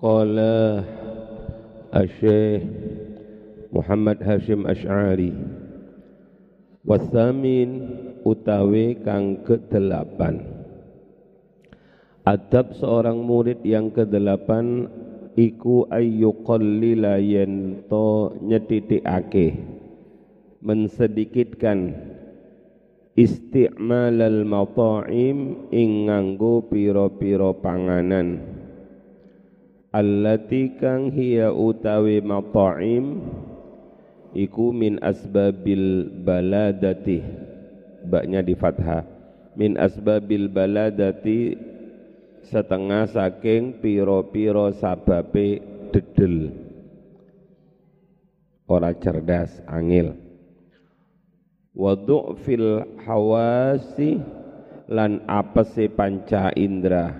Qala Asy-Syaikh Muhammad Hashim Asy'ari Wasamin utawi kang kedelapan. Adab seorang murid yang kedelapan iku ayyuqallila yen to nyetitikake mensedikitkan isti'malal mata'im ing nganggo pira-pira panganan allati kang hiya utawi mata'im iku min asbabil baladati. Baknya di fathah. Min asbabil baladati setengah saking piro-piro sababe dedel. Ora cerdas angil waduk fil hawasi lan apese panca indra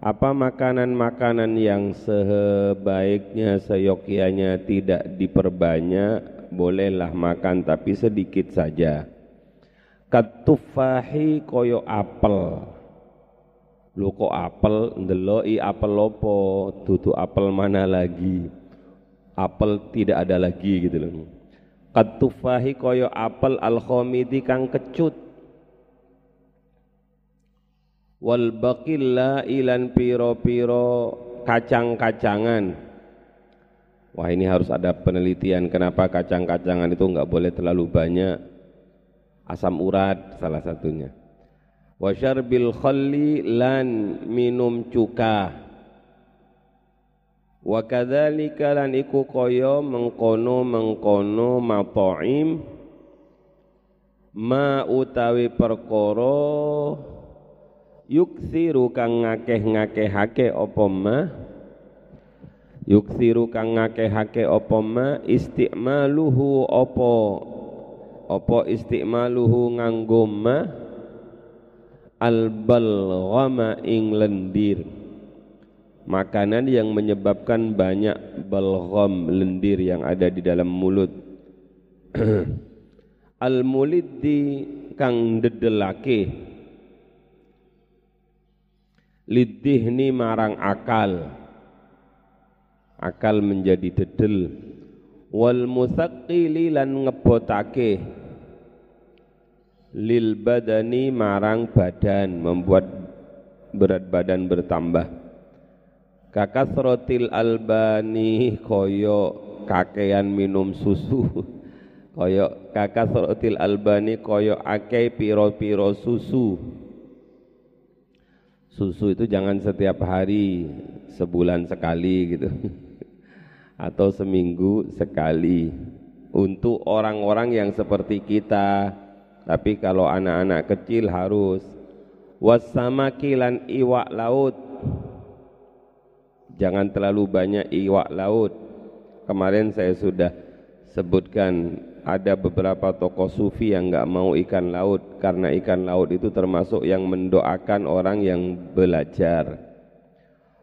apa makanan-makanan yang sebaiknya seyokianya tidak diperbanyak? Bolehlah makan tapi sedikit saja. Katufahi koyo apel. Lu kok apel? Ndeloi apel lopo tutu apel mana lagi? Apel tidak ada lagi gitu loh. Katufahi koyo apel al kang kecut wal baqilla ilan piro-piro. Kacang-kacangan. Wah ini harus ada penelitian kenapa kacang-kacangan itu enggak boleh terlalu banyak. Asam urat salah satunya. Wa syarbil khalli lan minum cuka. Wa kadzalika lan iku kaya mengkono mengkono mataim ma utawi perkara yuksiru kang ngakeh-ngakehake apa ma? Yuksiru kang ngakehake apa ma? Istimaluhu apa? Apa istimaluhu nganggo ma? Albalghama ing lendir. Makanan yang menyebabkan banyak balgham lendir yang ada di dalam mulut. Al muliddi kang dedelake lidihni marang akal. Akal menjadi dedel. Wal musaqqili lan ngebotake lil badani marang badan membuat berat badan bertambah. Kakasrotil albani koyo kakean minum susu. Koyo kakasrotil albani koyo akei piro-piro susu susu itu jangan setiap hari sebulan sekali gitu. Atau seminggu sekali. Untuk orang-orang yang seperti kita. Tapi kalau anak-anak kecil harus. Wasamakilan iwak laut. Jangan terlalu banyak iwak laut. Kemarin saya sudah sebutkan ada beberapa tokoh sufi yang nggak mau ikan laut. Karena ikan laut itu termasuk yang mendoakan orang yang belajar.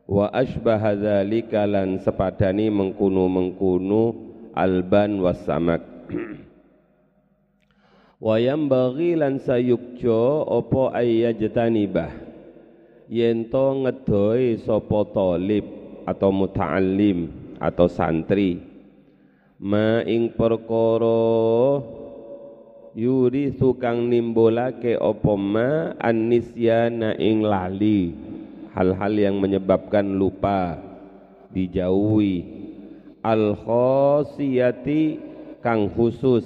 Wa asbaha dzalika lan sepadani mengkunu-mengkunu alban wasamak. Wa yambaghi lan sayukjo apa ayyajtanibah. Yen to ngedoi sapa talib atau muta'allim atau santri ma ing perkara yuri sukang nimbulake apa ma annisyana ing lali. Hal-hal yang menyebabkan lupa dijauhi. Al khosiyati kang khusus.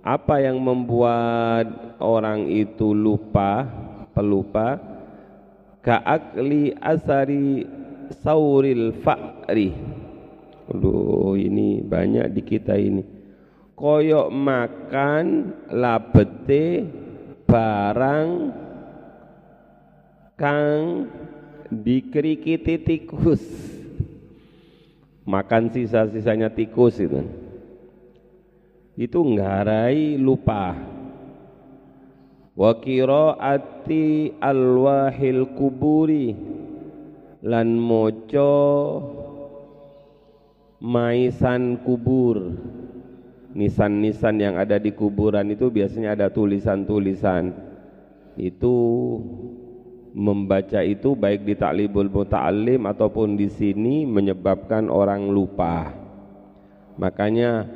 Apa yang membuat orang itu lupa pelupa? Ka'akli asari sauril fa'ri Aduh ini banyak di kita ini. Koyok makan labete barang kang dikerikiti tikus. Makan sisa-sisanya tikus itu. Itu ngarai lupa wa ati alwahil kuburi. Lan moco maisan kubur. Nisan-nisan yang ada di kuburan itu biasanya ada tulisan-tulisan. Itu membaca itu baik di taklibul muta'allim ataupun di sini menyebabkan orang lupa. Makanya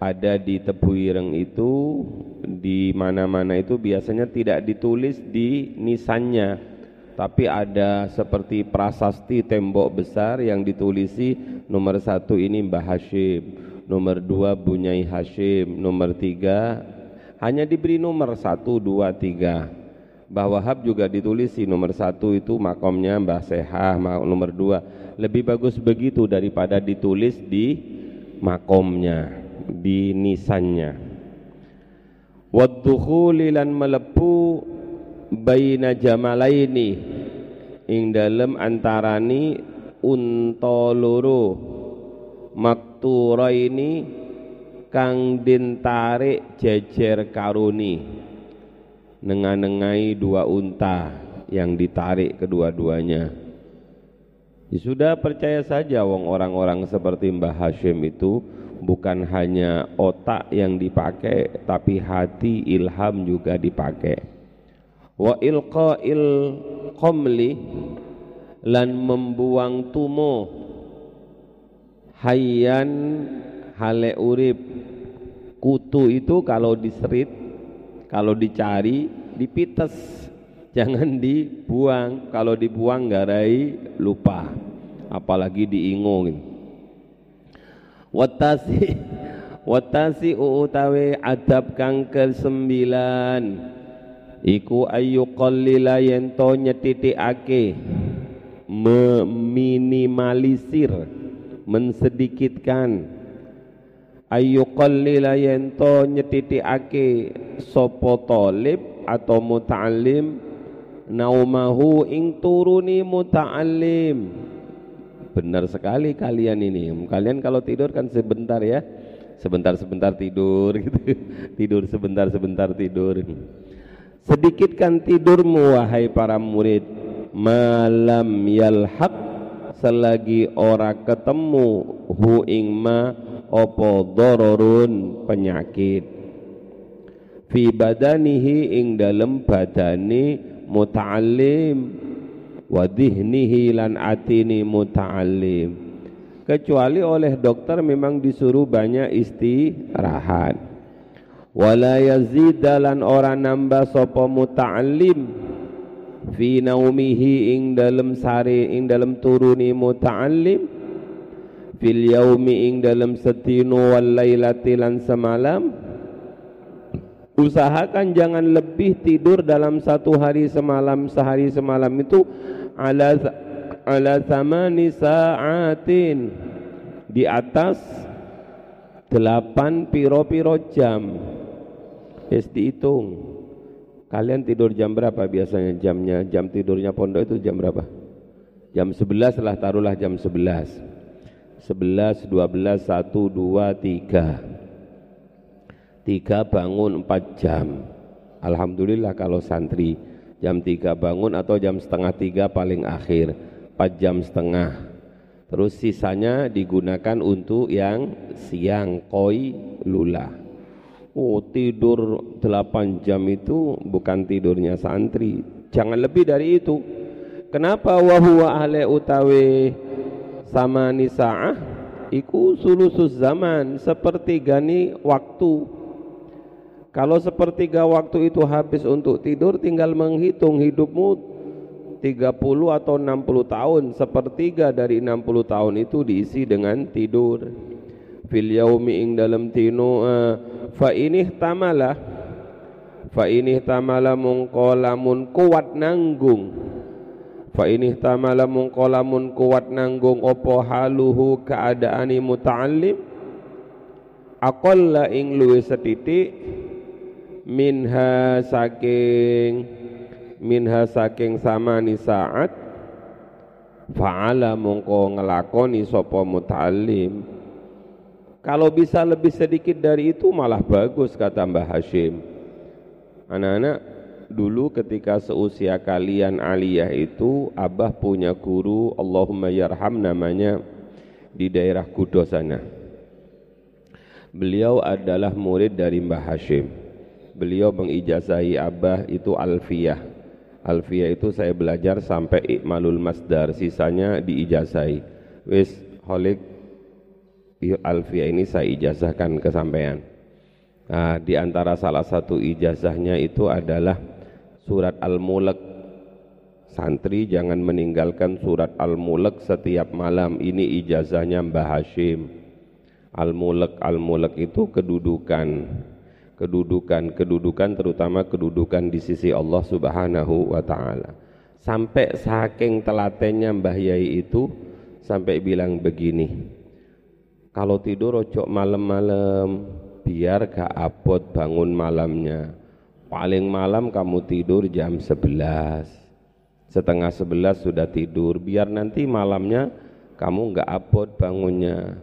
ada di tebu ireng itu di mana-mana itu biasanya tidak ditulis di nisannya tapi ada seperti prasasti tembok besar yang ditulisi. Nomor satu ini Mbah Hashim. Nomor dua Bunyai Hashim. Nomor tiga hanya diberi nomor satu dua tiga. Mbah Wahab juga ditulis di nomor satu itu makomnya Mbah Sehah nomor dua. Lebih bagus begitu daripada ditulis di makomnya di nisannya. Waddukhuli lan melepu baina jamalaini. Ing dalem antarani unta loro. Makturaini kang din tarik jejer karuni. Nengah-nengai dua unta yang ditarik kedua-duanya. Ya sudah percaya saja wong orang-orang seperti Mbah Hashim itu bukan hanya otak yang dipakai tapi hati ilham juga dipakai wa ilqa'il qamli lan membuang tumo hayyan hale urip. Kutu itu kalau diserit kalau dicari dipites. Jangan dibuang. Kalau dibuang garai lupa. Apalagi diingung watasi watasi utawi adab kang ke sembilan iku ayu qallila yen to nyetitikake meminimalisir mensedikitkan. Ayu qallila yen to nyetitikake sapa talib atau muta'allim. Naumahu ing turuni muta'allim. Benar sekali kalian ini. Kalian kalau tidur kan sebentar ya. Sebentar-sebentar tidur gitu. Tidur sebentar-sebentar tidur sedikitkan tidurmu wahai para murid. Malam yalhaq selagi ora ketemu hu ing ma opo dororun penyakit. Fi badanihi ing dalem badani muta'allim. Wa dhihnihi lan atini muta'allim. Kecuali oleh dokter memang disuruh banyak istirahat wala yazidalan ora nambah sapa muta'allim. Fi naumihi ing dalem sare ing dalem turuni muta'allim. Fil yaumi ing dalam setino wal lailati lan semalam. Usahakan jangan lebih tidur dalam satu hari semalam sehari semalam itu ala ala samani saatin. Di atas delapan piro-piro jam es dihitung. Kalian tidur jam berapa biasanya? Jamnya jam tidurnya pondok itu jam berapa? Jam 11 lah taruhlah jam 11 11, 12, 1, 2, 3 3 bangun 4 jam. Alhamdulillah kalau santri jam 3 bangun atau jam setengah 3 paling akhir. 4 jam setengah. Terus sisanya digunakan untuk yang siang koi lula oh tidur 8 jam itu bukan tidurnya santri. Jangan lebih dari itu. Kenapa wahuwa ahli utawi sama nisa'ah? Iku sulusus zaman sepertiga ni waktu. Kalau sepertiga waktu itu habis untuk tidur tinggal menghitung hidupmu 30 atau 60 tahun. Sepertiga dari 60 tahun itu diisi dengan tidur. Fil yaumi ing dalam tinu uh, fa inih tamala. Fa inih tamala mungko lamun kuat nanggung. Fa ini tamala mungkolamun kuat nanggung opo haluhu keadaani muta'allim. Aqalla ing luwe setitik. Minha saking minha saking samani saat. Fa'ala mungko ngelakoni sopo muta'allim kalau bisa lebih sedikit dari itu malah bagus kata Mbah Hashim. Anak-anak dulu ketika seusia kalian aliyah itu abah punya guru Allahumma yarham namanya di daerah Kudo sana. Beliau adalah murid dari Mbah Hashim. Beliau mengijazahi abah itu alfiyah. Alfia itu saya belajar sampai ikmalul masdar, sisanya diijazai. Wis holik Alfia ini saya ijazahkan ke sampean. Nah, di antara salah satu ijazahnya itu adalah surat Al-Mulk. Santri jangan meninggalkan surat Al-Mulk setiap malam. Ini ijazahnya Mbah Hashim. Al-Mulk Al-Mulk itu kedudukan kedudukan kedudukan terutama kedudukan di sisi Allah Subhanahu wa taala. Sampai saking telatennya Mbah Yai itu sampai bilang begini. Kalau tidur ojo malam-malam biar gak abot bangun malamnya. Paling malam kamu tidur jam 11. Setengah 11 sudah tidur biar nanti malamnya kamu gak abot bangunnya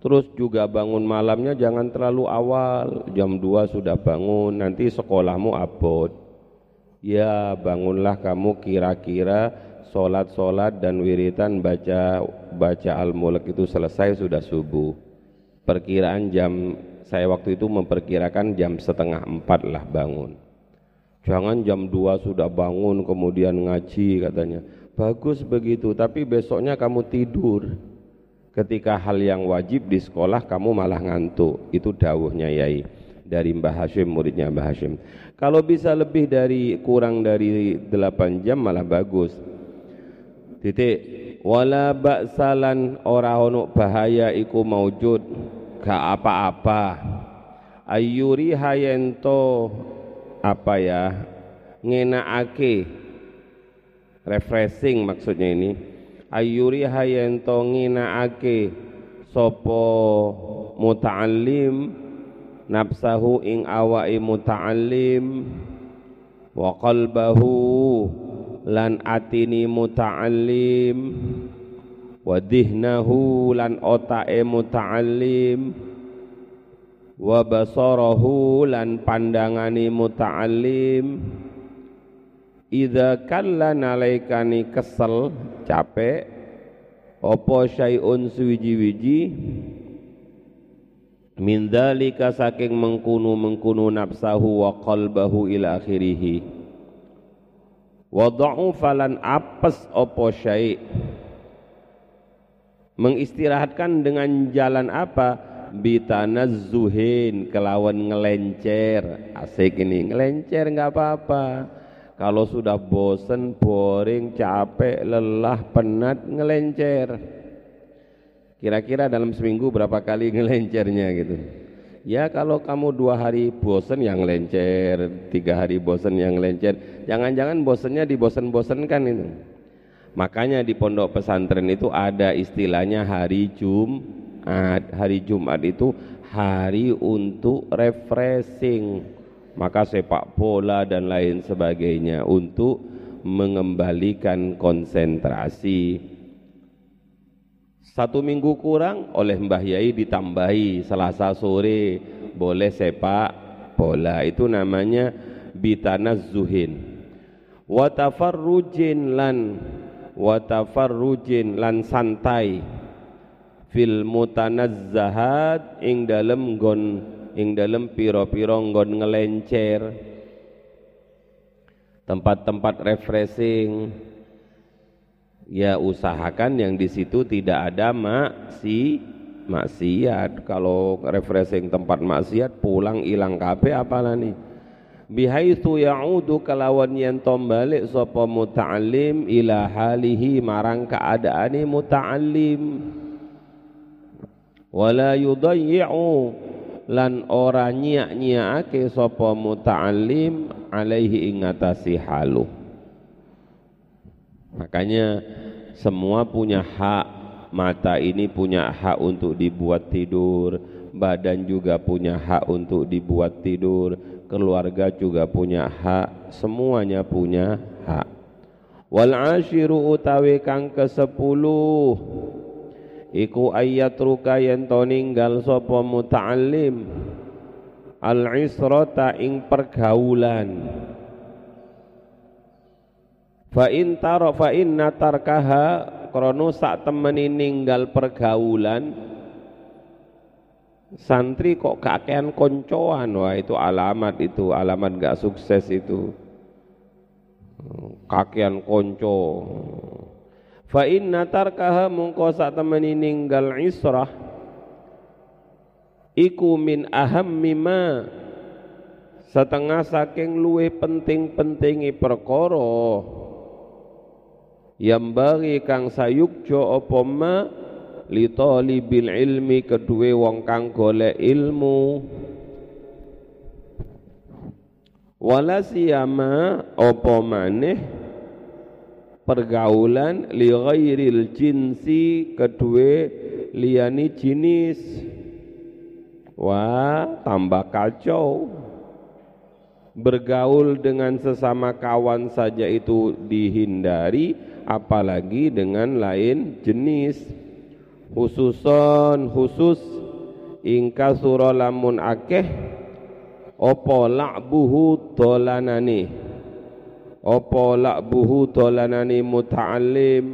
Terus juga bangun malamnya jangan terlalu awal, jam 2 sudah bangun, nanti sekolahmu abot. Ya bangunlah kamu kira-kira sholat-sholat dan wiritan baca baca al-mulk itu selesai sudah subuh. Perkiraan jam saya waktu itu memperkirakan jam setengah empat lah bangun. Jangan jam 2 sudah bangun kemudian ngaji katanya. Bagus begitu, tapi besoknya kamu tidur ketika hal yang wajib di sekolah kamu malah ngantuk itu dawuhnya yai dari Mbah Hashim muridnya Mbah Hashim kalau bisa lebih dari kurang dari 8 jam malah bagus titik. Wala ba'salan ora ono bahaya iku maujud. Gak apa-apa. Ayuri hayento apa ya ngenaake refreshing maksudnya ini. Ayuri hayen to nginaake sapa muta'allim nafsahu ing awai muta'allim. Wa qalbahu lan atini muta'allim. Wa dihnahu lan otake muta'allim. Wa basarahu lan pandangani muta'allim. Idza kalla nalaikani kesel capek opo syai'un suwiji-wiji? Min dzalika saking mengkunu mengkunu nafsahu wa qalbahu ila akhirih wa falan apes opo syai' mengistirahatkan dengan jalan apa bitanazzuhin kelawan ngelencer asik ini ngelencer nggak apa-apa kalau sudah bosen, boring, capek, lelah, penat, ngelencer. Kira-kira dalam seminggu berapa kali ngelencernya gitu. Ya kalau kamu dua hari bosen yang ngelencer, tiga hari bosen yang ngelencer. Jangan-jangan bosennya dibosen-bosenkan itu. Makanya di pondok pesantren itu ada istilahnya hari Jumat. Hari Jumat itu hari untuk refreshing maka sepak bola dan lain sebagainya untuk mengembalikan konsentrasi satu minggu kurang oleh Mbah Yai ditambahi. Selasa sore boleh sepak bola. Itu namanya bitanazzuhin. Wa tafarrujin lan wa lan santai. Fil mutanazzahat ing dalem gon ing dalam piro-piro nggon ngelencer. Tempat-tempat refreshing ya usahakan yang di situ tidak ada maksi maksiat. Kalau refreshing tempat maksiat pulang hilang kape apalah nih? Bihaitsu ya'udu kalawan yen balik sapa muta'allim ila halihi marang keadaane muta'allim wala yudayyi'u lan ora nyiak-nyiakake sapa muta'allim alaihi ingatasi halu. Makanya semua punya hak. Mata ini punya hak untuk dibuat tidur. Badan juga punya hak untuk dibuat tidur. Keluarga juga punya hak. Semuanya punya hak. Wal ashiru utawi kang ke sepuluh iku ayat ruka yen to ninggal sapa al israta ing pergaulan fa in tara fa inna tarkaha krono sak temeni ninggal pergaulan santri kok kakean koncoan. Wah itu alamat itu alamat gak sukses itu. Kakian konco. Fa inna tarkaha mungko sak temeni ninggal israh iku min ahammi ma setengah saking luwe penting-pentingi perkara yang bagi kang sayukjo apa ma? Li talibil ilmi kedue wong kang golek ilmu. Wala siyama apa pergaulan li ghairil jinsi kedua liani jenis wah tambah kacau bergaul dengan sesama kawan saja itu dihindari apalagi dengan lain jenis. Khususon khusus ingka suralamun akeh opo la'buhu dolanani apa la'buhu dolanani muta'allim.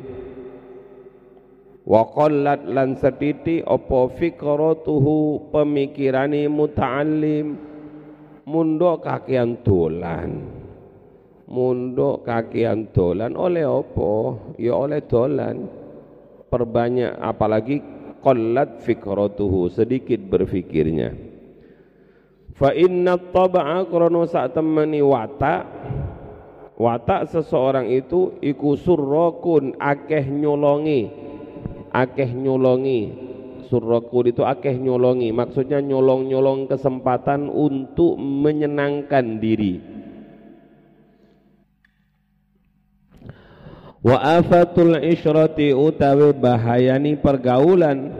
Wa lan setiti apa fikratuhu pemikirani muta'allim mundok kakian dolan. Mundok kakian dolan. Oleh apa? Ya oleh dolan. Perbanyak apalagi qallat fikratuhu sedikit berfikirnya. Fa inna taba'a krono sak temani watak watak seseorang itu iku surrokun akeh nyolongi. Akeh nyolongi surrokun itu akeh nyolongi. Maksudnya nyolong-nyolong kesempatan untuk menyenangkan diri. Wa afatul isyrati utawi bahayani pergaulan.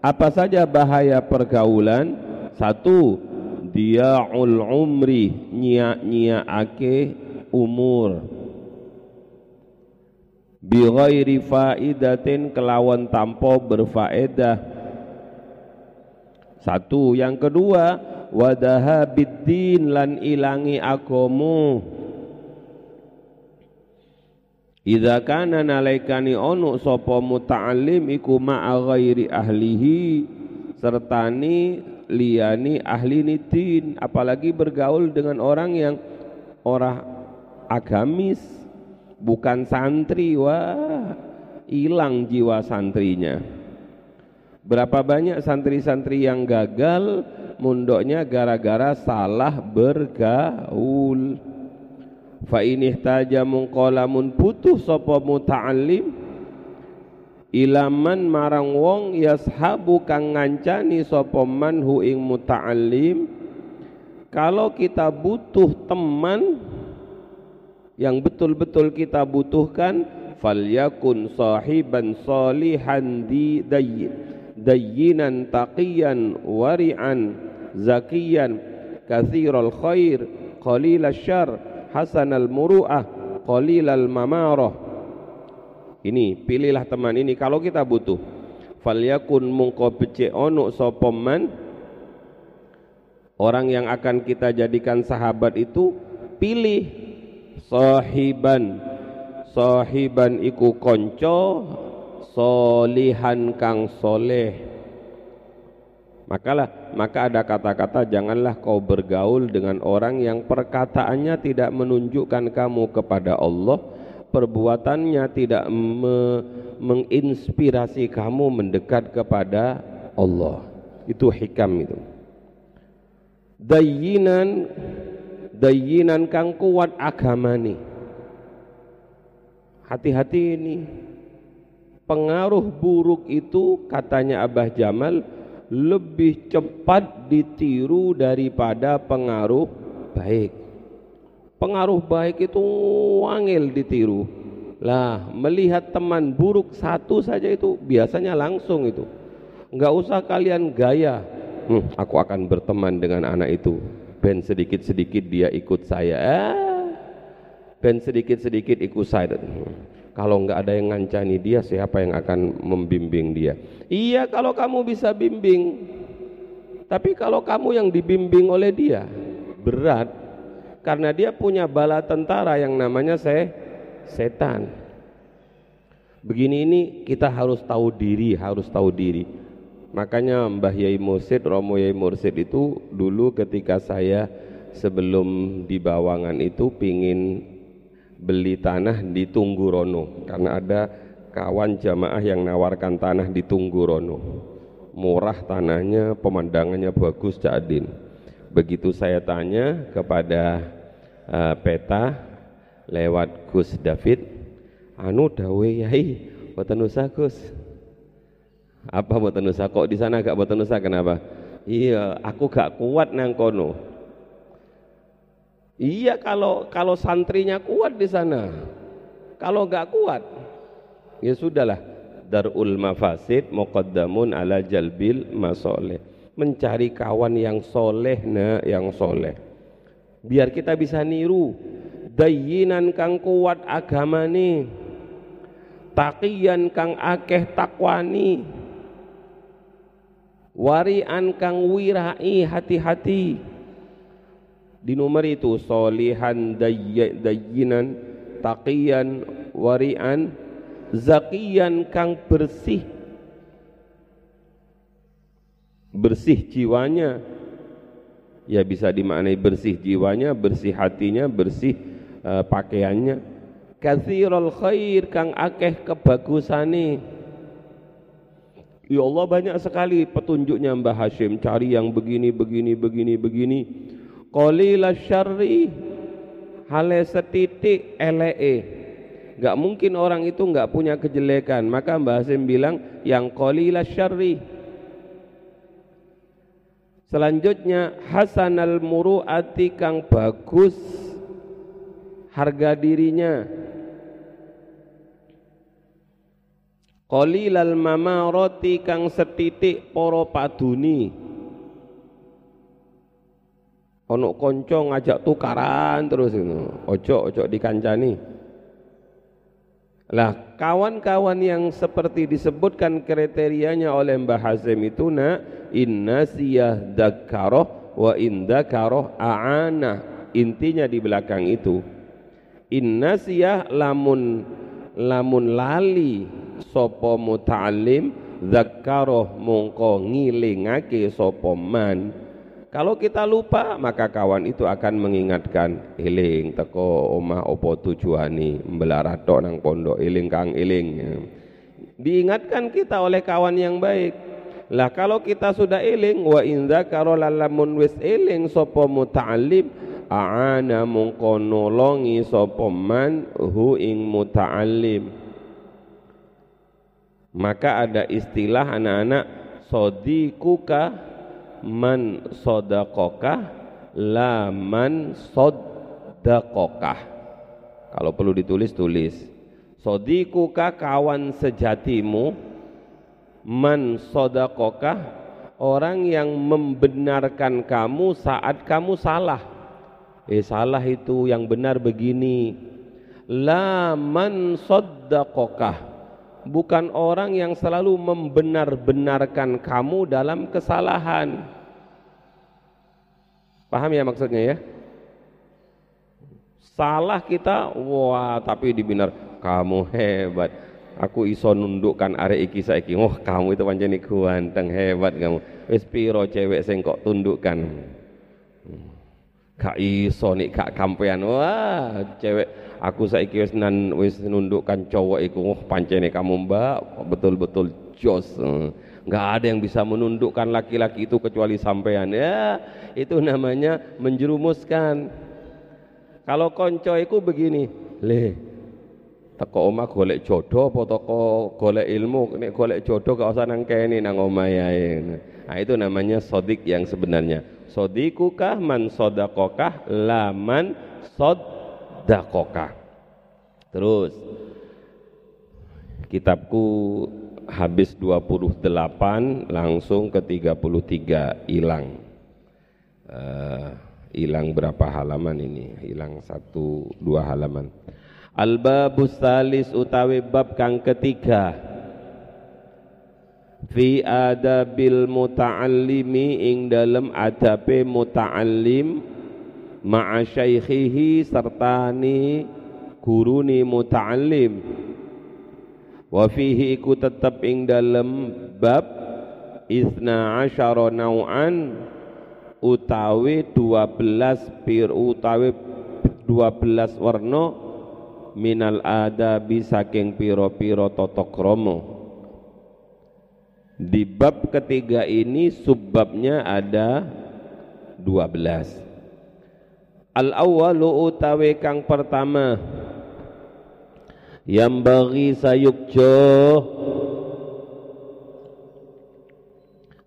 Apa saja bahaya pergaulan? Satu dia'ul umri nyiak ake umur bi ghairi faidatin kelawan tanpa berfaedah. Satu. Yang kedua wadaha biddin lan ilangi agomo Idza kana nalaikani ono sapa muta'allim iku ma'a ghairi ahlihi sertani liyani ahli nidin apalagi bergaul dengan orang yang orang agamis bukan santri wah hilang jiwa santrinya. Berapa banyak santri-santri yang gagal? Mundoknya gara-gara salah bergaul. Fa ini taja mungkolamun putuh sapa muta'allim. Ilaman marang wong yashabu kang ngancani sapa manhu ing muta'allim. Kalau kita butuh teman yang betul-betul kita butuhkan falyakun sahiban salihan di dayyinan taqiyan wari'an zakiyan. Kathiral khair qalilal syar. Hasanal muru'ah qalilal mamarah. Ini pilihlah teman ini kalau kita butuh. Falyakun mungko becik ono sapa orang yang akan kita jadikan sahabat itu pilih sahiban. Sahiban iku konco solihan kang soleh. Makalah maka ada kata-kata janganlah kau bergaul dengan orang yang perkataannya tidak menunjukkan kamu kepada Allah perbuatannya tidak me menginspirasi kamu mendekat kepada Allah. Itu hikam itu. Dayinan dayinan kang kuat agamani hati-hati ini. Pengaruh buruk itu katanya Abah Jamal lebih cepat ditiru daripada pengaruh baik. Pengaruh baik itu wangil ditiru. Lah melihat teman buruk satu saja itu biasanya langsung itu. Nggak usah kalian gaya hmm, aku akan berteman dengan anak itu ben sedikit-sedikit dia ikut saya. Eh, ben sedikit-sedikit ikut saya. Kalau nggak ada yang ngancani dia siapa yang akan membimbing dia? Iya kalau kamu bisa bimbing. Tapi kalau kamu yang dibimbing oleh dia berat. Karena dia punya bala tentara yang namanya saya setan. Begini ini kita harus tahu diri harus tahu diri Makanya Mbah Yai Mursid, Romo Yai Mursid itu dulu ketika saya sebelum di Bawangan itu pingin beli tanah di Tunggurono. Karena ada kawan jamaah yang nawarkan tanah di Tunggurono. Murah tanahnya pemandangannya bagus Cak Adin. Begitu saya tanya kepada uh, peta lewat Gus David anu dawe yai? Usah Gus apa boten usah kok di sana gak boten usah kenapa iya aku gak kuat nang kono Iya kalau kalau santrinya kuat di sana. Kalau nggak kuat, ya sudahlah. Darul mafasid muqaddamun ala jalbil masoleh. Mencari kawan yang soleh na yang soleh. Biar kita bisa niru. Dayinan kang kuat agama nih. Takian kang akeh takwani. Warian kang wirai hati-hati. Di nomor itu solihan dayyinan taqiyan warian zakiyan kang bersih. Bersih jiwanya. Ya bisa dimaknai bersih jiwanya bersih hatinya bersih uh, pakaiannya. Kathirul khair kang akeh kebagusane Ya Allah banyak sekali petunjuknya Mbah Hashim. Cari yang begini begini begini begini. Qalila syarri hale setitik elee. Gak mungkin orang itu gak punya kejelekan. Maka Mbah Hasim bilang yang qalila syarri. Selanjutnya hasanal muru'ati kang bagus harga dirinya qalilal mamaroti kang setitik poro paduni. Ono konco ngajak tukaran terus itu ojo ojo dikancani. Lah kawan-kawan yang seperti disebutkan kriterianya oleh Mbah Hazim itu na inna siyah dakaroh wa indakaroh a'ana. Intinya di belakang itu inna siyah lamun lamun lali sopo muta'alim zakaroh mongko ngilingake sopo man kalau kita lupa, maka kawan itu akan mengingatkan eling teko omah opo tujuani mbelarat tok nang pondok eling kang eling. Diingatkan kita oleh kawan yang baik. Lah kalau kita sudah eling wa inza karolamun wis eling sapa muta'allim aana mungko nolongi sapa man hu ing muta'allim. Maka ada istilah anak-anak sodikuka man sodakokah la man sodakokah kalau perlu ditulis tulis. Sodikuka kawan sejatimu man sodakokah orang yang membenarkan kamu saat kamu salah. Eh salah itu yang benar begini. La man sodakokah bukan orang yang selalu membenar-benarkan kamu dalam kesalahan. Paham ya maksudnya ya? Salah kita, wah tapi dibinar kamu hebat. Aku iso nundukkan arek iki saiki. Wah, kamu itu pancen ganteng hebat kamu. Wis piro cewek sing kok tundukkan. Kak iso nih kak kampean. Wah, cewek aku saiki wis nan wis nundukkan cowok iku oh pancene kamu mbak. Betul-betul jos. Nggak ada yang bisa menundukkan laki-laki itu kecuali sampean. Ya itu namanya menjerumuskan. Kalau konco iku begini le teko omah golek jodoh apa teko golek ilmu? Nek golek jodoh gak usah nang kene nang omah nah itu namanya sodik yang sebenarnya sodikukah man sodakokah laman sod dakoka terus kitabku habis 28 langsung ke 33 hilang. Uh, hilang berapa halaman ini? Hilang satu dua halaman. Al-babus salis utawi bab kang ketiga fi adabil muta'allimi ing dalem adabe muta'allim ma'a syaikhihi sertani guruni muta'allim. Wa fihi iku tetep ing dalem bab isna asyara nau'an utawi 12 pir utawi 12 warna minal adabi saking piro-piro totok kromo di bab ketiga ini subbabnya ada 12 al awalu utawi kang pertama. Yang bagi sayukjo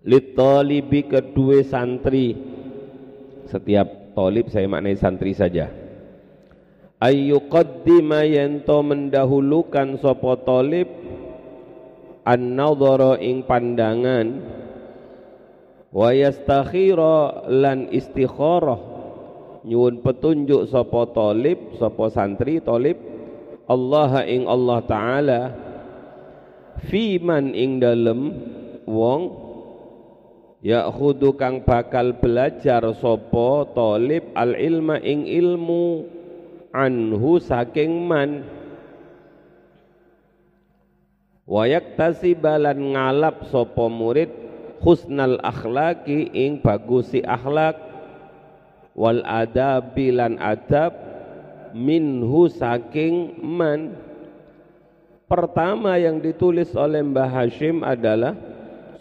litolibi kedua santri. Setiap tolib saya maknai santri saja. Ayyuqaddima yento mendahulukan sapa talib an-nadhara ing pandangan wa yastakhira lan istikharah nyuwun petunjuk sapa talib sapa santri talib Allah ing Allah taala fi man ing dalem wong ya khudu kang bakal belajar sapa talib al ilma ing ilmu anhu saking man wayak tasibalan ngalap sopo murid husnal akhlaki ing bagusi akhlak wal adabi lan adab minhu saking man pertama yang ditulis oleh Mbah Hashim adalah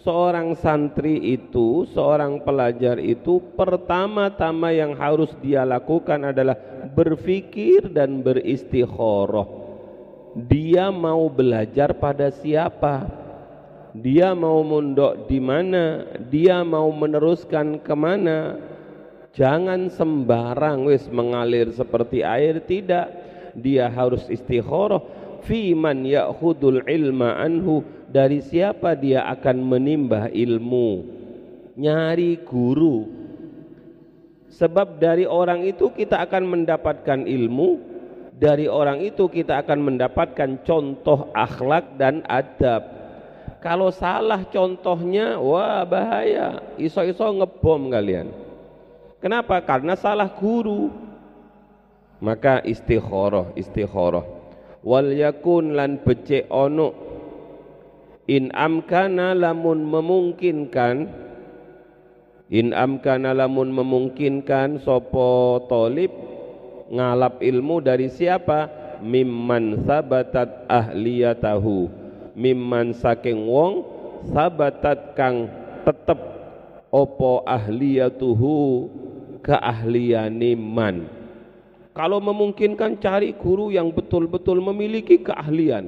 seorang santri itu, seorang pelajar itu pertama-tama yang harus dia lakukan adalah berfikir dan beristikharah. Dia mau belajar pada siapa? Dia mau mondok di mana? Dia mau meneruskan ke mana? Jangan sembarang wis mengalir seperti air tidak. Dia harus istikharah fi man ya'khudul ilma anhu dari siapa dia akan menimba ilmu nyari guru sebab dari orang itu kita akan mendapatkan ilmu dari orang itu kita akan mendapatkan contoh akhlak dan adab. Kalau salah contohnya wah bahaya. Iso-iso ngebom kalian. Kenapa? Karena salah guru. Maka istikharah istikharah. Wal yakun lan becek ono in amkana lamun memungkinkan in amkana lamun memungkinkan sopo tolib ngalap ilmu dari siapa? Mimman sabatat ahliyatahu. Mimman saking wong sabatat kang tetep opo ahliyatuhu keahliane man. Kalau memungkinkan cari guru yang betul-betul memiliki keahlian.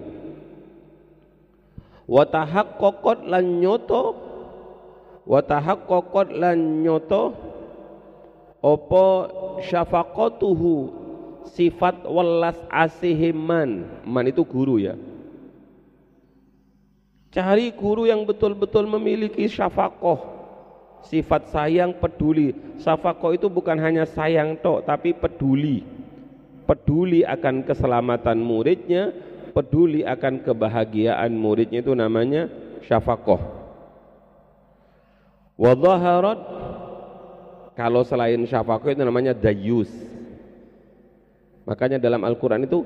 Wa tahaqqaqat lan nyoto. Wa tahaqqaqat lan nyoto apa syafaqatuhu sifat welas asihiman man. Itu guru ya. Cari guru yang betul-betul memiliki syafaqah. Sifat sayang peduli. Syafaqah itu bukan hanya sayang tok tapi peduli. Peduli akan keselamatan muridnya peduli akan kebahagiaan muridnya itu namanya syafaqah. Wa kalau selain syafaqah itu namanya dayus. Makanya dalam Al-Quran itu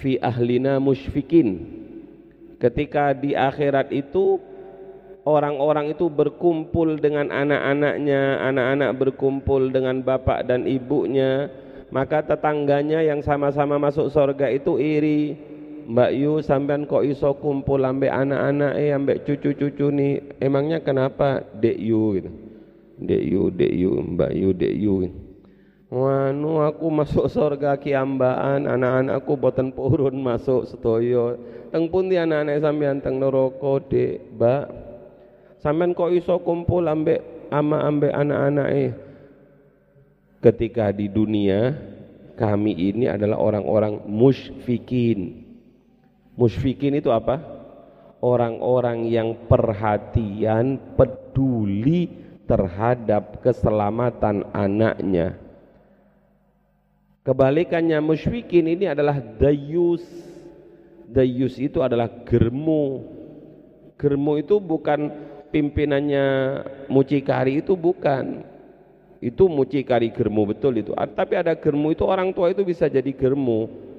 fi ahlina musyfikin ketika di akhirat itu orang-orang itu berkumpul dengan anak-anaknya anak-anak berkumpul dengan bapak dan ibunya maka tetangganya yang sama-sama masuk surga itu iri. Mbak Yu sampean kok iso kumpul ambek anak-anak eh ambek cucu-cucu nih emangnya kenapa Dek Yu gitu Dek Yu Dek Yu Mbak Yu Dek Yu. Wanu aku masuk surga kiambaan anak-anakku boten purun masuk setoyo teng pundi anak-anak sampean teng neraka Dek Mbak? Sampean kok iso kumpul ambek ama ambek anak-anak eh ketika di dunia kami ini adalah orang-orang musyfikin. Musfikin itu apa? Orang-orang yang perhatian, peduli terhadap keselamatan anaknya. Kebalikannya musyfikin ini adalah dayus. Dayus itu adalah germu. Germu itu bukan pimpinannya mucikari itu bukan. Itu mucikari germu betul itu. Tapi ada germu itu orang tua itu bisa jadi germu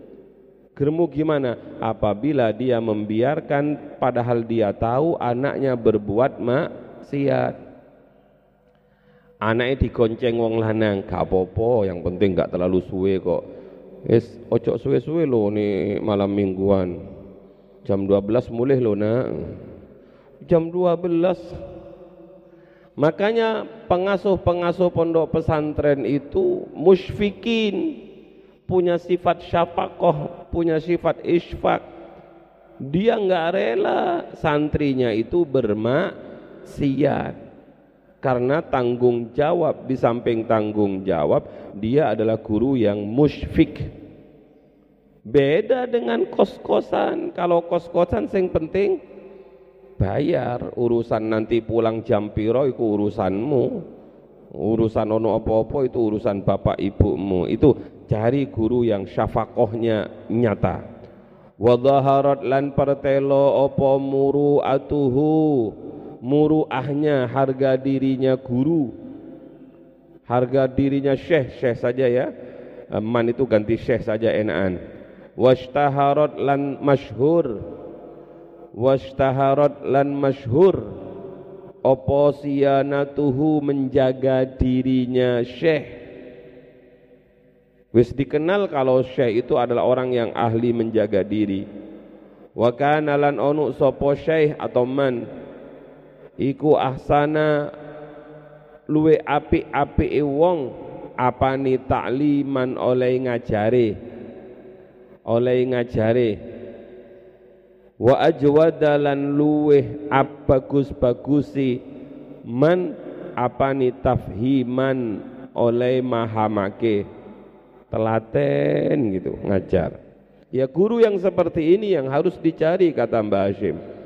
Germu gimana? Apabila dia membiarkan padahal dia tahu anaknya berbuat maksiat. Anaknya digonceng wong lanang, gak apa-apa, yang penting gak terlalu suwe kok. es ojo suwe-suwe lo nih malam mingguan jam 12 mulai lo nak jam 12 Makanya pengasuh-pengasuh pondok pesantren itu musyfikin, punya sifat syafakoh, punya sifat isfak. Dia nggak rela santrinya itu bermaksiat. Karena tanggung jawab di samping tanggung jawab, dia adalah guru yang musyfik. Beda dengan kos-kosan. Kalau kos-kosan yang penting bayar. Urusan nanti pulang jam piro itu urusanmu. Urusan ono apa-apa itu urusan bapak ibumu. Itu cari guru yang syafakohnya nyata. Wadhaharat lan pertelo apa muru atuhu muruahnya harga dirinya guru. Harga dirinya syekh syekh saja ya. Man itu ganti syekh saja enaan washtaharat lan masyhur. Wastaharat lan masyhur. Apa siyanatuhu menjaga dirinya syekh? Wis dikenal kalau syekh itu adalah orang yang ahli menjaga diri. Wa kana lan onu sapa syekh atau man iku ahsana luwe api-api wong apani takliman oleh ngajare. Oleh ngajare. Wa ajwadalan luweh abagus-bagusi man apani tafhiman oleh mahamake. Telaten gitu ngajar. Ya guru yang seperti ini yang harus dicari kata Mbah Hashim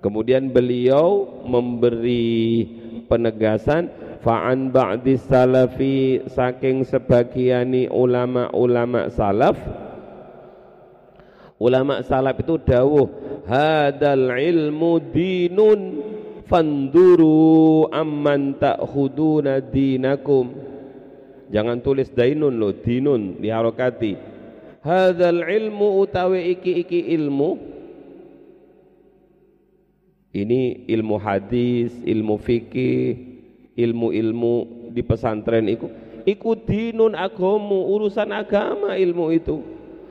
kemudian beliau memberi penegasan fa'an ba'di salafi saking sebagiani ulama-ulama salaf Ulama salaf itu dawuh hadal ilmu dinun fanduru amman ta'khuduna dinakum. Jangan tulis dainun lo, dinun diharokati. Hadal ilmu utawi iki-iki ilmu ini ilmu hadis, ilmu fikih, ilmu-ilmu di pesantren iku iku dinun agamu, urusan agama ilmu itu.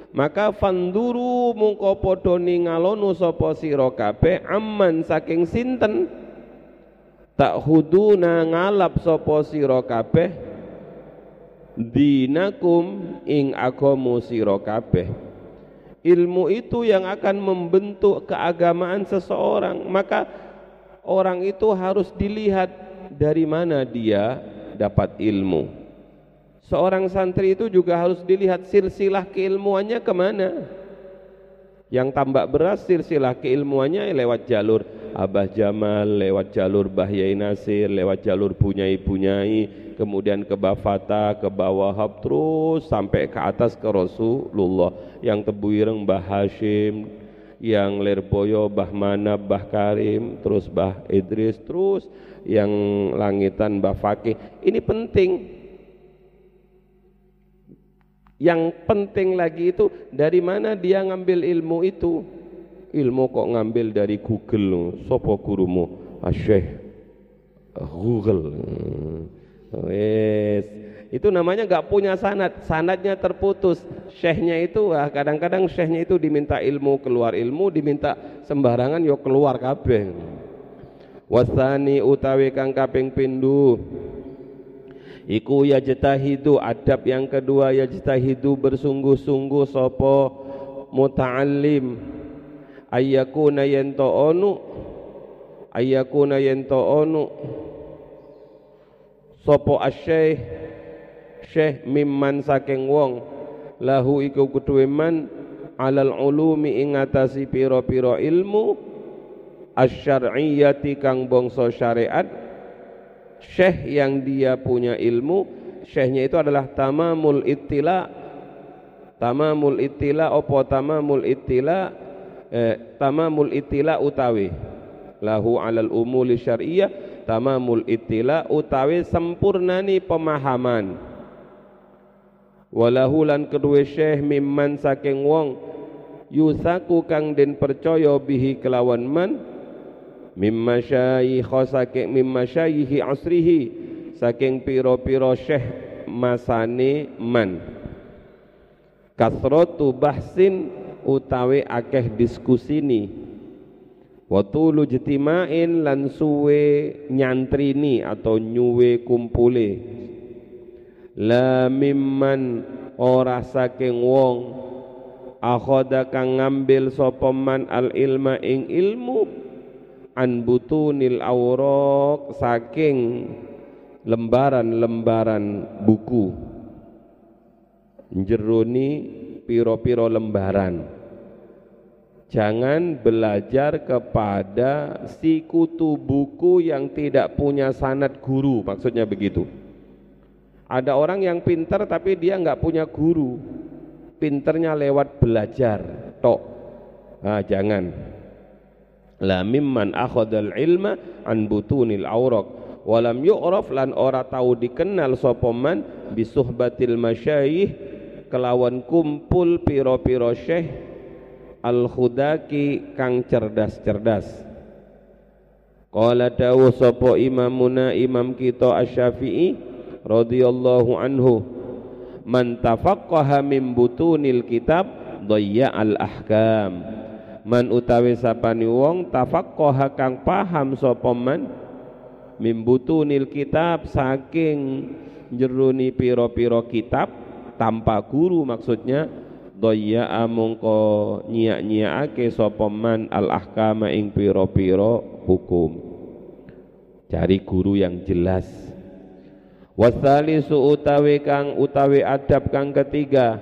Maka fanduru mungko padha ningalonu sapa sira kabeh amman saking sinten? Tak huduna ngalap sapa sira kabeh dinakum ing agamu sira kabeh ilmu itu yang akan membentuk keagamaan seseorang maka orang itu harus dilihat dari mana dia dapat ilmu Seorang santri itu juga harus dilihat silsilah keilmuannya ke mana. Yang tambak beras silsilah keilmuannya lewat jalur Abah Jamal, lewat jalur Bahyai Nasir, lewat jalur Bunyai-Bunyai, kemudian ke Bafata, ke Bawahab, terus sampai ke atas ke Rasulullah. Yang Tebuireng Mbah Hashim, yang Lerboyo, Mbah Mana, Mbah Karim, terus Mbah Idris, terus yang langitan Mbah Fakih. Ini penting yang penting lagi itu dari mana dia ngambil ilmu itu? Ilmu kok ngambil dari Google. Sopo gurumu? Asyik Google. Wes. Itu namanya nggak punya sanad, sanadnya terputus. Syekhnya itu ah, kadang-kadang syekhnya itu diminta ilmu keluar ilmu, diminta sembarangan yo keluar kabeh. Wasani utawi kang kaping pindu Iku yajtahidu adab yang kedua yajtahidu bersungguh-sungguh sopo muta'allim. Ayyakuna yento onu ayyakuna yento onu sopo asyih syekh mimman saking wong lahu iku man alal ulumi ingatasi piro-piro ilmu asyariyati kang bangsa syariat syekh yang dia punya ilmu syekhnya itu adalah tamamul ittila. Tamamul ittila opo tamamul ittila? Eh, tamamul ittila utawi. Lahu alal umuli syariah tamamul ittila utawi sempurnani pemahaman. Walahu lan kedua syekh mimman saking wong yusaku kang den percaya bihi kelawan man mimma syayikh saking mimma syayikhi asrihi saking piro-piro syekh masane man. Kasratu bahsin utawi akeh diskusini wa tulu jetimain lan suwe nyantrini atau nyuwe kumpule. La mimman ora saking wong akhoda kang ngambil sapa man al ilma ing ilmu an butunil awraq saking lembaran-lembaran buku jeruni piro-piro lembaran Jangan belajar kepada si kutu buku yang tidak punya sanat guru, maksudnya begitu. Ada orang yang pinter tapi dia nggak punya guru, pinternya lewat belajar, tok. Nah, jangan. La mimman akhadal ilma an butunil awraq. Walam yu'raf lan ora tahu dikenal sapa man bisuhbatil masyayikh kelawan kumpul piro-piro syekh al-khudaki kang cerdas-cerdas. Qala dawu sapa imamuna imam kita Asy-Syafi'i radhiyallahu anhu man tafaqqaha min butunil kitab dhayya al ahkam man utawi sapani wong tafaqqaha kang paham sapa man min butunil kitab saking jeruni piro-piro kitab tanpa guru maksudnya doya mongko nyiak-nyiake sapa man al ahkama ing piro-piro hukum. Cari guru yang jelas. Wasalisu utawi kang utawi adab kang ketiga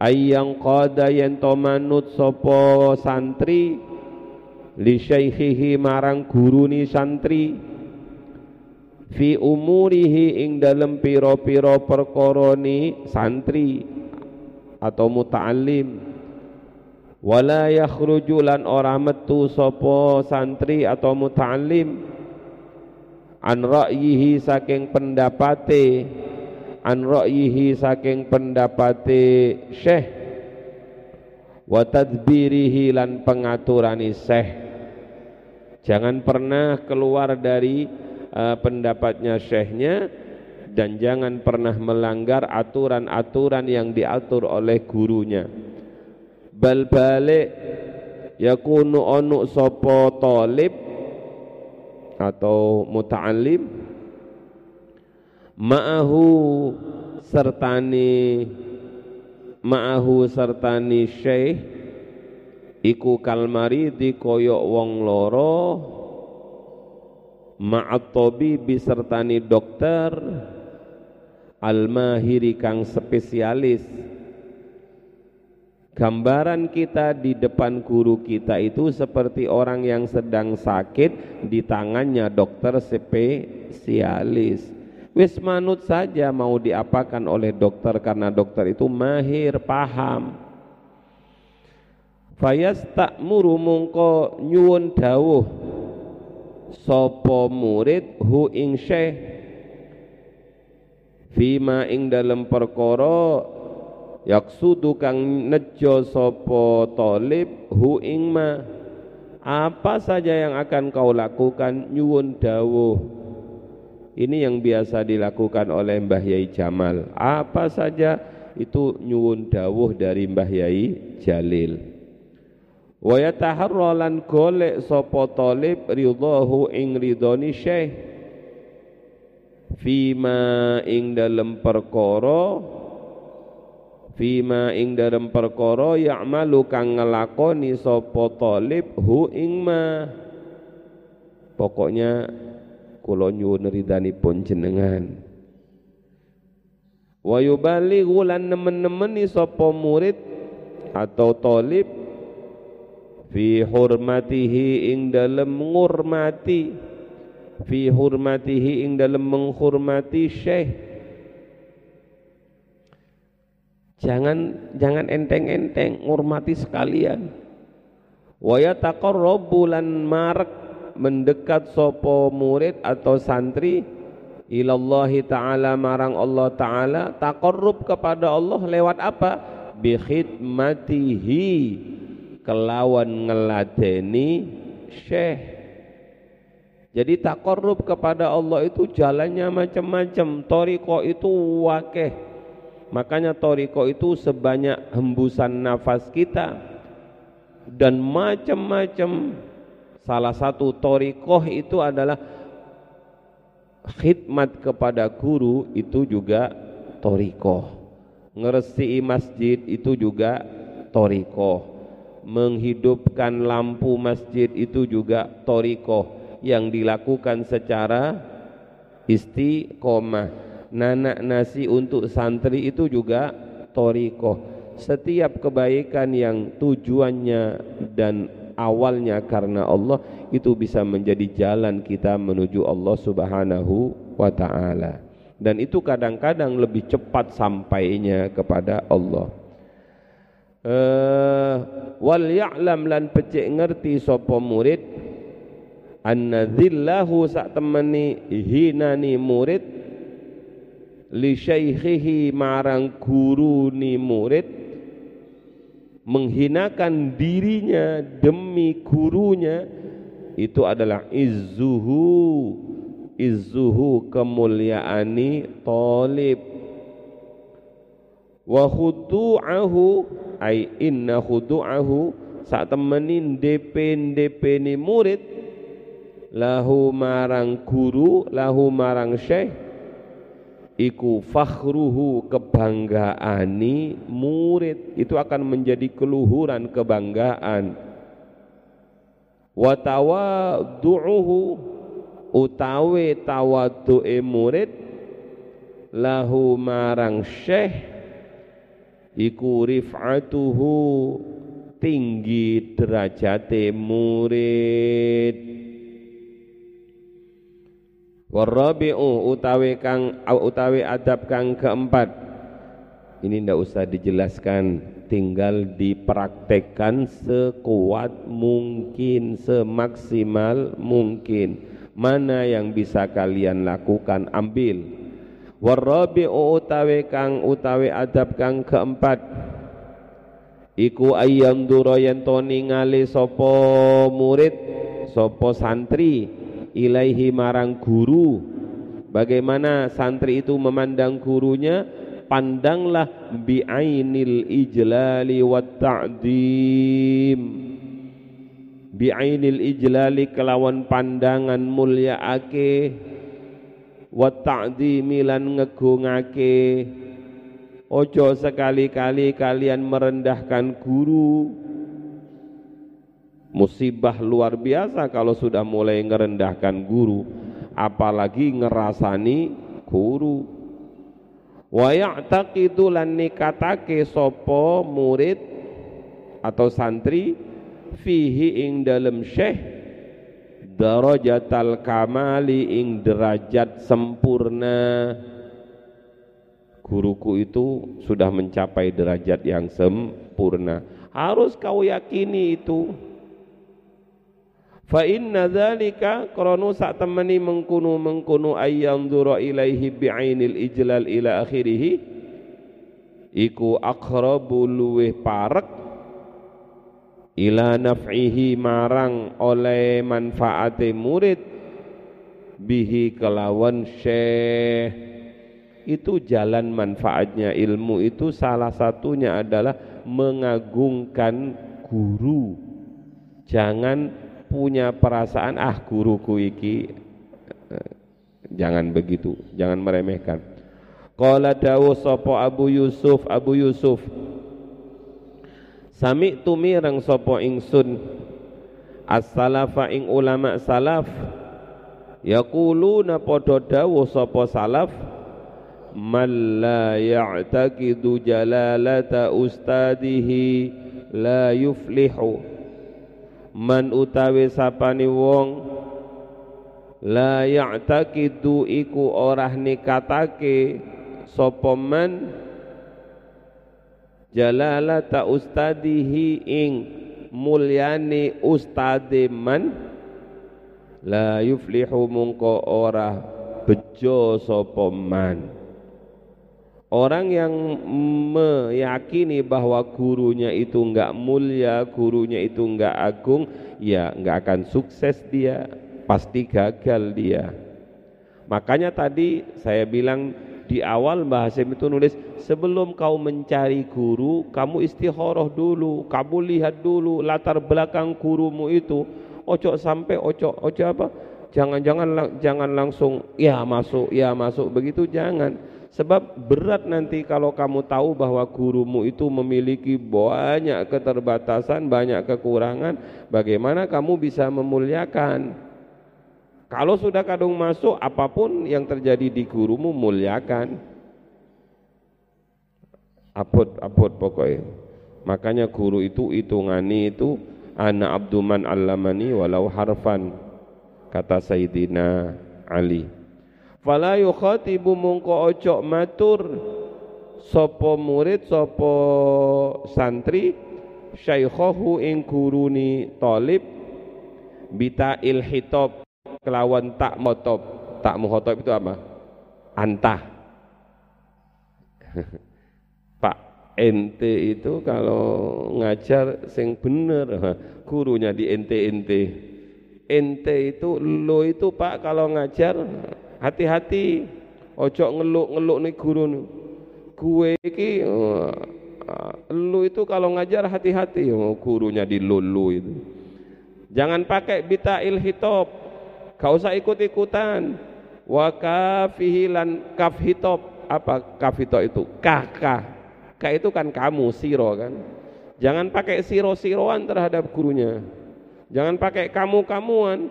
ayang qada yen manut sapa santri li syaikhihi marang guruni santri fi umurihi ing dalem piro-piro perkoroni santri atau muta'allim. Wala yakhruju lan ora metu sapa santri atau muta'allim. An ra'yihi saking pendapate an ra'yihi saking pendapate syekh. Wa tadbirihi lan pengaturani syekh. Jangan pernah keluar dari uh, pendapatnya syekhnya dan jangan pernah melanggar aturan-aturan yang diatur oleh gurunya. Bal balik yakunu onu sopo talib atau muta'alim ma'ahu sertani ma'ahu sertani syekh iku kalmari di koyok wong loro ma'at tabibi sertani dokter al-mahiri kang spesialis. Gambaran kita di depan guru kita itu seperti orang yang sedang sakit di tangannya dokter spesialis wis manut saja mau diapakan oleh dokter karena dokter itu mahir paham. Fayas tak muru mungko nyuwun dawuh sapa murid hu ing syekh? Fima ing dalam perkara yaksudu kang nejo sapa talib hu ing ma? Apa saja yang akan kau lakukan nyuwun dawuh ini yang biasa dilakukan oleh Mbah Yai Jamal. Apa saja itu nyuwun dawuh dari Mbah Yai Jalil. Wa yataharra lan golek sapa talib ridahu ing ridoni syekh. Fima ing dalem perkara fima ing dalem perkara ya'malu kang ngelakoni sapa talib hu ing ma. Pokoknya kula nyuwun ridhanipun jenengan. Wa yubalighu lan nemen-nemeni sapa murid atau talib fi hurmatihi ing dalam ngurmati fi hurmatihi ing dalam menghormati syekh. Jangan jangan enteng-enteng ngurmati sekalian. Wa yataqarrabu lan marek mendekat sopo murid atau santri ilallahi ta'ala marang Allah ta'ala taqarrub kepada Allah lewat apa? Bi khidmatihi kelawan ngeladeni syekh. Jadi takorup kepada Allah itu jalannya macam-macam toriko itu wakeh. Makanya toriko itu sebanyak hembusan nafas kita dan macam-macam salah satu torikoh itu adalah khidmat kepada guru itu juga torikoh. Ngeresi masjid itu juga torikoh. Menghidupkan lampu masjid itu juga torikoh yang dilakukan secara istiqomah. Nanak nasi untuk santri itu juga torikoh. Setiap kebaikan yang tujuannya dan awalnya karena Allah itu bisa menjadi jalan kita menuju Allah subhanahu wa ta'ala. Dan itu kadang-kadang lebih cepat sampainya kepada Allah. Uh, wal ya'lam lan pecik ngerti sapa murid anna dhillahu sak temani hinani murid li syaikhihi marang guru ni murid menghinakan dirinya demi gurunya itu adalah izzuhu. Izzuhu kemuliaani talib. Wa khudu'ahu ay inna khudu'ahu sak temenin DP DP ni murid lahu marang guru lahu marang syekh iku fakhruhu kebanggaani murid. Itu akan menjadi keluhuran kebanggaan. Wa tawadu'uhu utawi tawadu'e murid lahu marang syekh iku rif'atuhu tinggi derajate murid warabi'u utawi kang utawi adab kang keempat. Ini ndak usah dijelaskan tinggal dipraktekkan sekuat mungkin semaksimal mungkin. Mana yang bisa kalian lakukan? Ambil. Warabi'u utawi kang utawi adab kang keempat. Iku ayam dura yen to ningali sapa murid sapa santri ilaihi marang guru. Bagaimana santri itu memandang gurunya? Pandanglah bi'ainil ijlali wat ta'dim. Bi'ainil ijlali kelawan pandangan mulia ake wa ta'dhimi lan ngegungake ojo sekali-kali kalian merendahkan guru musibah luar biasa kalau sudah mulai ngerendahkan guru apalagi ngerasani guru. Wa ya'taqidu lan nikatake sapa murid atau santri fihi ing dalam syekh darajatal kamali ing derajat sempurna. Guruku itu sudah mencapai derajat yang sempurna. Harus kau yakini itu fa inna dzalika kranu sak temeni mengkunu mengkunu ayyam dzura ilaihi bi'ainil ijlal ila akhirih iku aqrabu luweh parek ila naf'ihi marang oleh manfaate murid bihi kelawan syekh. Itu jalan manfaatnya ilmu itu salah satunya adalah mengagungkan guru. Jangan punya perasaan ah guruku iki jangan begitu jangan meremehkan. Qala dawu sapa Abu Yusuf Abu Yusuf Sami tumirang sopo ingsun as-salafa ing ulama salaf yaquluna padha dawuh sapa salaf man la ya'taqidu jalalata ustadihi la yuflihu man utawi sapani wong la ya'taqidu iku ora nikatake sapa man jalalata ustadihi ing mulyani ustade man la yuflihu mungko ora bejo sapa man Orang yang meyakini bahwa gurunya itu enggak mulia, gurunya itu enggak agung, ya enggak akan sukses dia, pasti gagal dia. Makanya tadi saya bilang di awal Mbah Hasim itu nulis sebelum kau mencari guru kamu istikharah dulu kamu lihat dulu latar belakang gurumu itu. Ojo sampai ojo ojo apa? Jangan-jangan jangan langsung ya masuk ya masuk. Begitu jangan sebab berat nanti kalau kamu tahu bahwa gurumu itu memiliki banyak keterbatasan, banyak kekurangan, bagaimana kamu bisa memuliakan? Kalau sudah kadung masuk, apa pun yang terjadi di gurumu muliakan. Apot, apot pokoknya. Makanya guru itu hitungani itu ana abduman allamani walau harfan kata Sayyidina Ali fala yukhatibu mungko ojo matur. Sapa murid sapa santri syaikhahu ing guruni talib bita hitab kelawan tak motob tak muhotob itu apa? Antah. Pak ente itu kalau ngajar sing bener gurunya di ente ente ente itu lo itu Pak kalau ngajar hati-hati. Ojo ngeluk-ngeluk nih guru nih. Gue iki uh, lu itu kalau ngajar hati-hati. Oh, gurunya dilulu itu. Jangan pakai bita hitab gak usah ikut-ikutan. Wa kafihi lan kaf hitab apa kaf hitab itu? Kakak. Kak itu kan kamu siro kan. Jangan pakai siro-siroan terhadap gurunya. Jangan pakai kamu-kamuan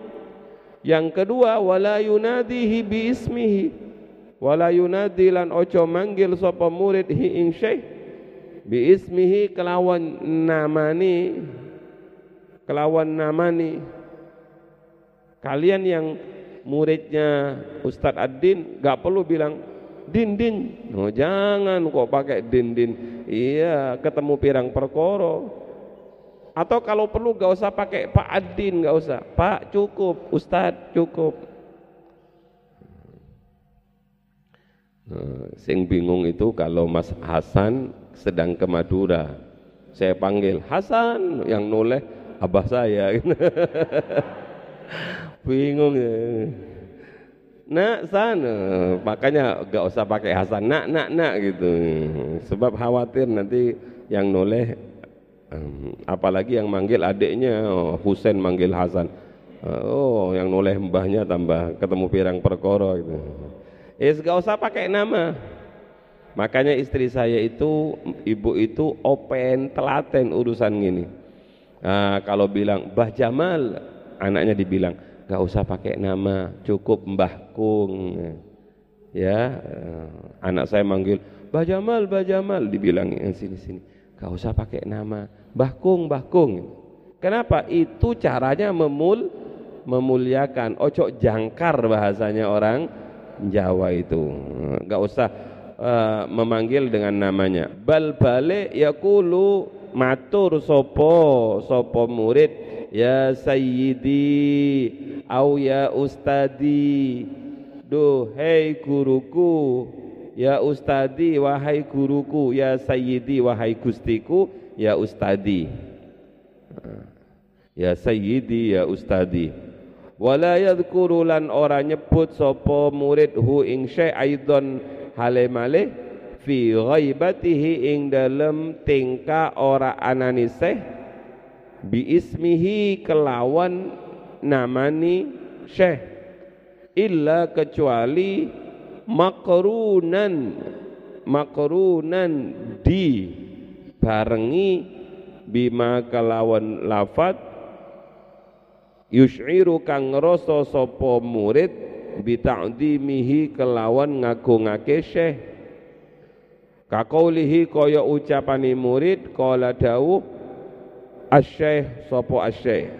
yang kedua wala yunadihi bi ismihi wala yunadi lan ojo manggil sapa murid hi ing syekh. Bi ismihi kelawan namani. Kelawan namani. Kalian yang muridnya Ustadz Ad-Din gak perlu bilang din din oh, jangan kok pakai din din iya ketemu pirang perkoro atau kalau perlu gak usah pakai Pak Adin, gak usah. Pak cukup, Ustadz cukup. Nah, sing bingung itu kalau Mas Hasan sedang ke Madura. Saya panggil Hasan yang noleh abah saya. bingung ya. Nak sana, makanya gak usah pakai Hasan, nak nak nak gitu. Sebab khawatir nanti yang noleh apalagi yang manggil adiknya oh, Husain manggil Hasan. Oh yang noleh mbahnya tambah ketemu pirang perkoro gitu. Eh gak usah pakai nama. Makanya istri saya itu ibu itu open telaten urusan gini. Nah, kalau bilang Mbah Jamal anaknya dibilang gak usah pakai nama cukup Mbah Kung. Ya anak saya manggil Mbah Jamal Mbah Jamal dibilang sini sini. Gak usah pakai nama Bahkung, bahkung. Kenapa? Itu caranya memul memuliakan. Ojo jangkar bahasanya orang Jawa itu. Enggak usah uh, memanggil dengan namanya. Bal balik yakulu matur sopo sopo murid ya sayyidi au ya ustadi duh hei guruku ya ustadi wahai guruku ya sayyidi wahai gustiku ya ustadi. Ya sayyidi ya ustadi. Wala yadhkuru lan ora nyebut sapa murid hu ing syai aidon hale malih fi ghaibatihi ing dalem tingka ora ananise bi ismihi kelawan namani syekh. Illa kecuali makrunan makrunan di barengi bima kalawan lafat yush'iru kang ngrasa sapa murid bi ta'dimihi kelawan ngagungake syekh. Kakaulihi kaya ucapani murid kala dawuh asy-syekh sapa asy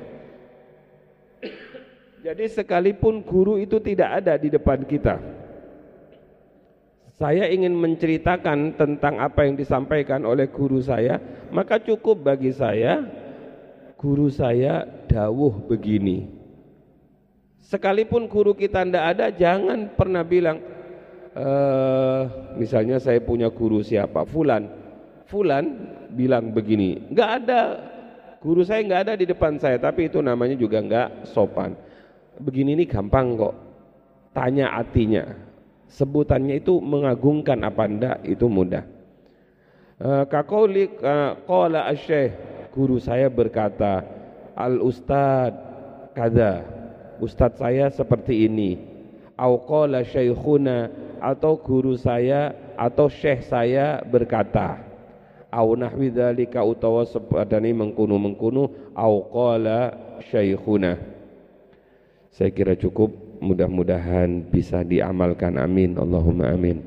jadi sekalipun guru itu tidak ada di depan kita saya ingin menceritakan tentang apa yang disampaikan oleh guru saya, maka cukup bagi saya guru saya dawuh begini. Sekalipun guru kita tidak ada, jangan pernah bilang, e, misalnya saya punya guru siapa, Fulan, Fulan bilang begini, nggak ada, guru saya nggak ada di depan saya, tapi itu namanya juga nggak sopan. Begini ini gampang kok, tanya artinya sebutannya itu mengagungkan apa ndak? Itu mudah. Uh, kaqauli uh, qala asy guru saya berkata al ustad kada ustad saya seperti ini. Au qala syaikhuna atau guru saya atau syekh saya berkata au nahwi dzalika utawa sepadane mengkunu-mengkunu au qala syaikhuna. Saya kira cukup mudah-mudahan bisa diamalkan. Amin. Allahumma amin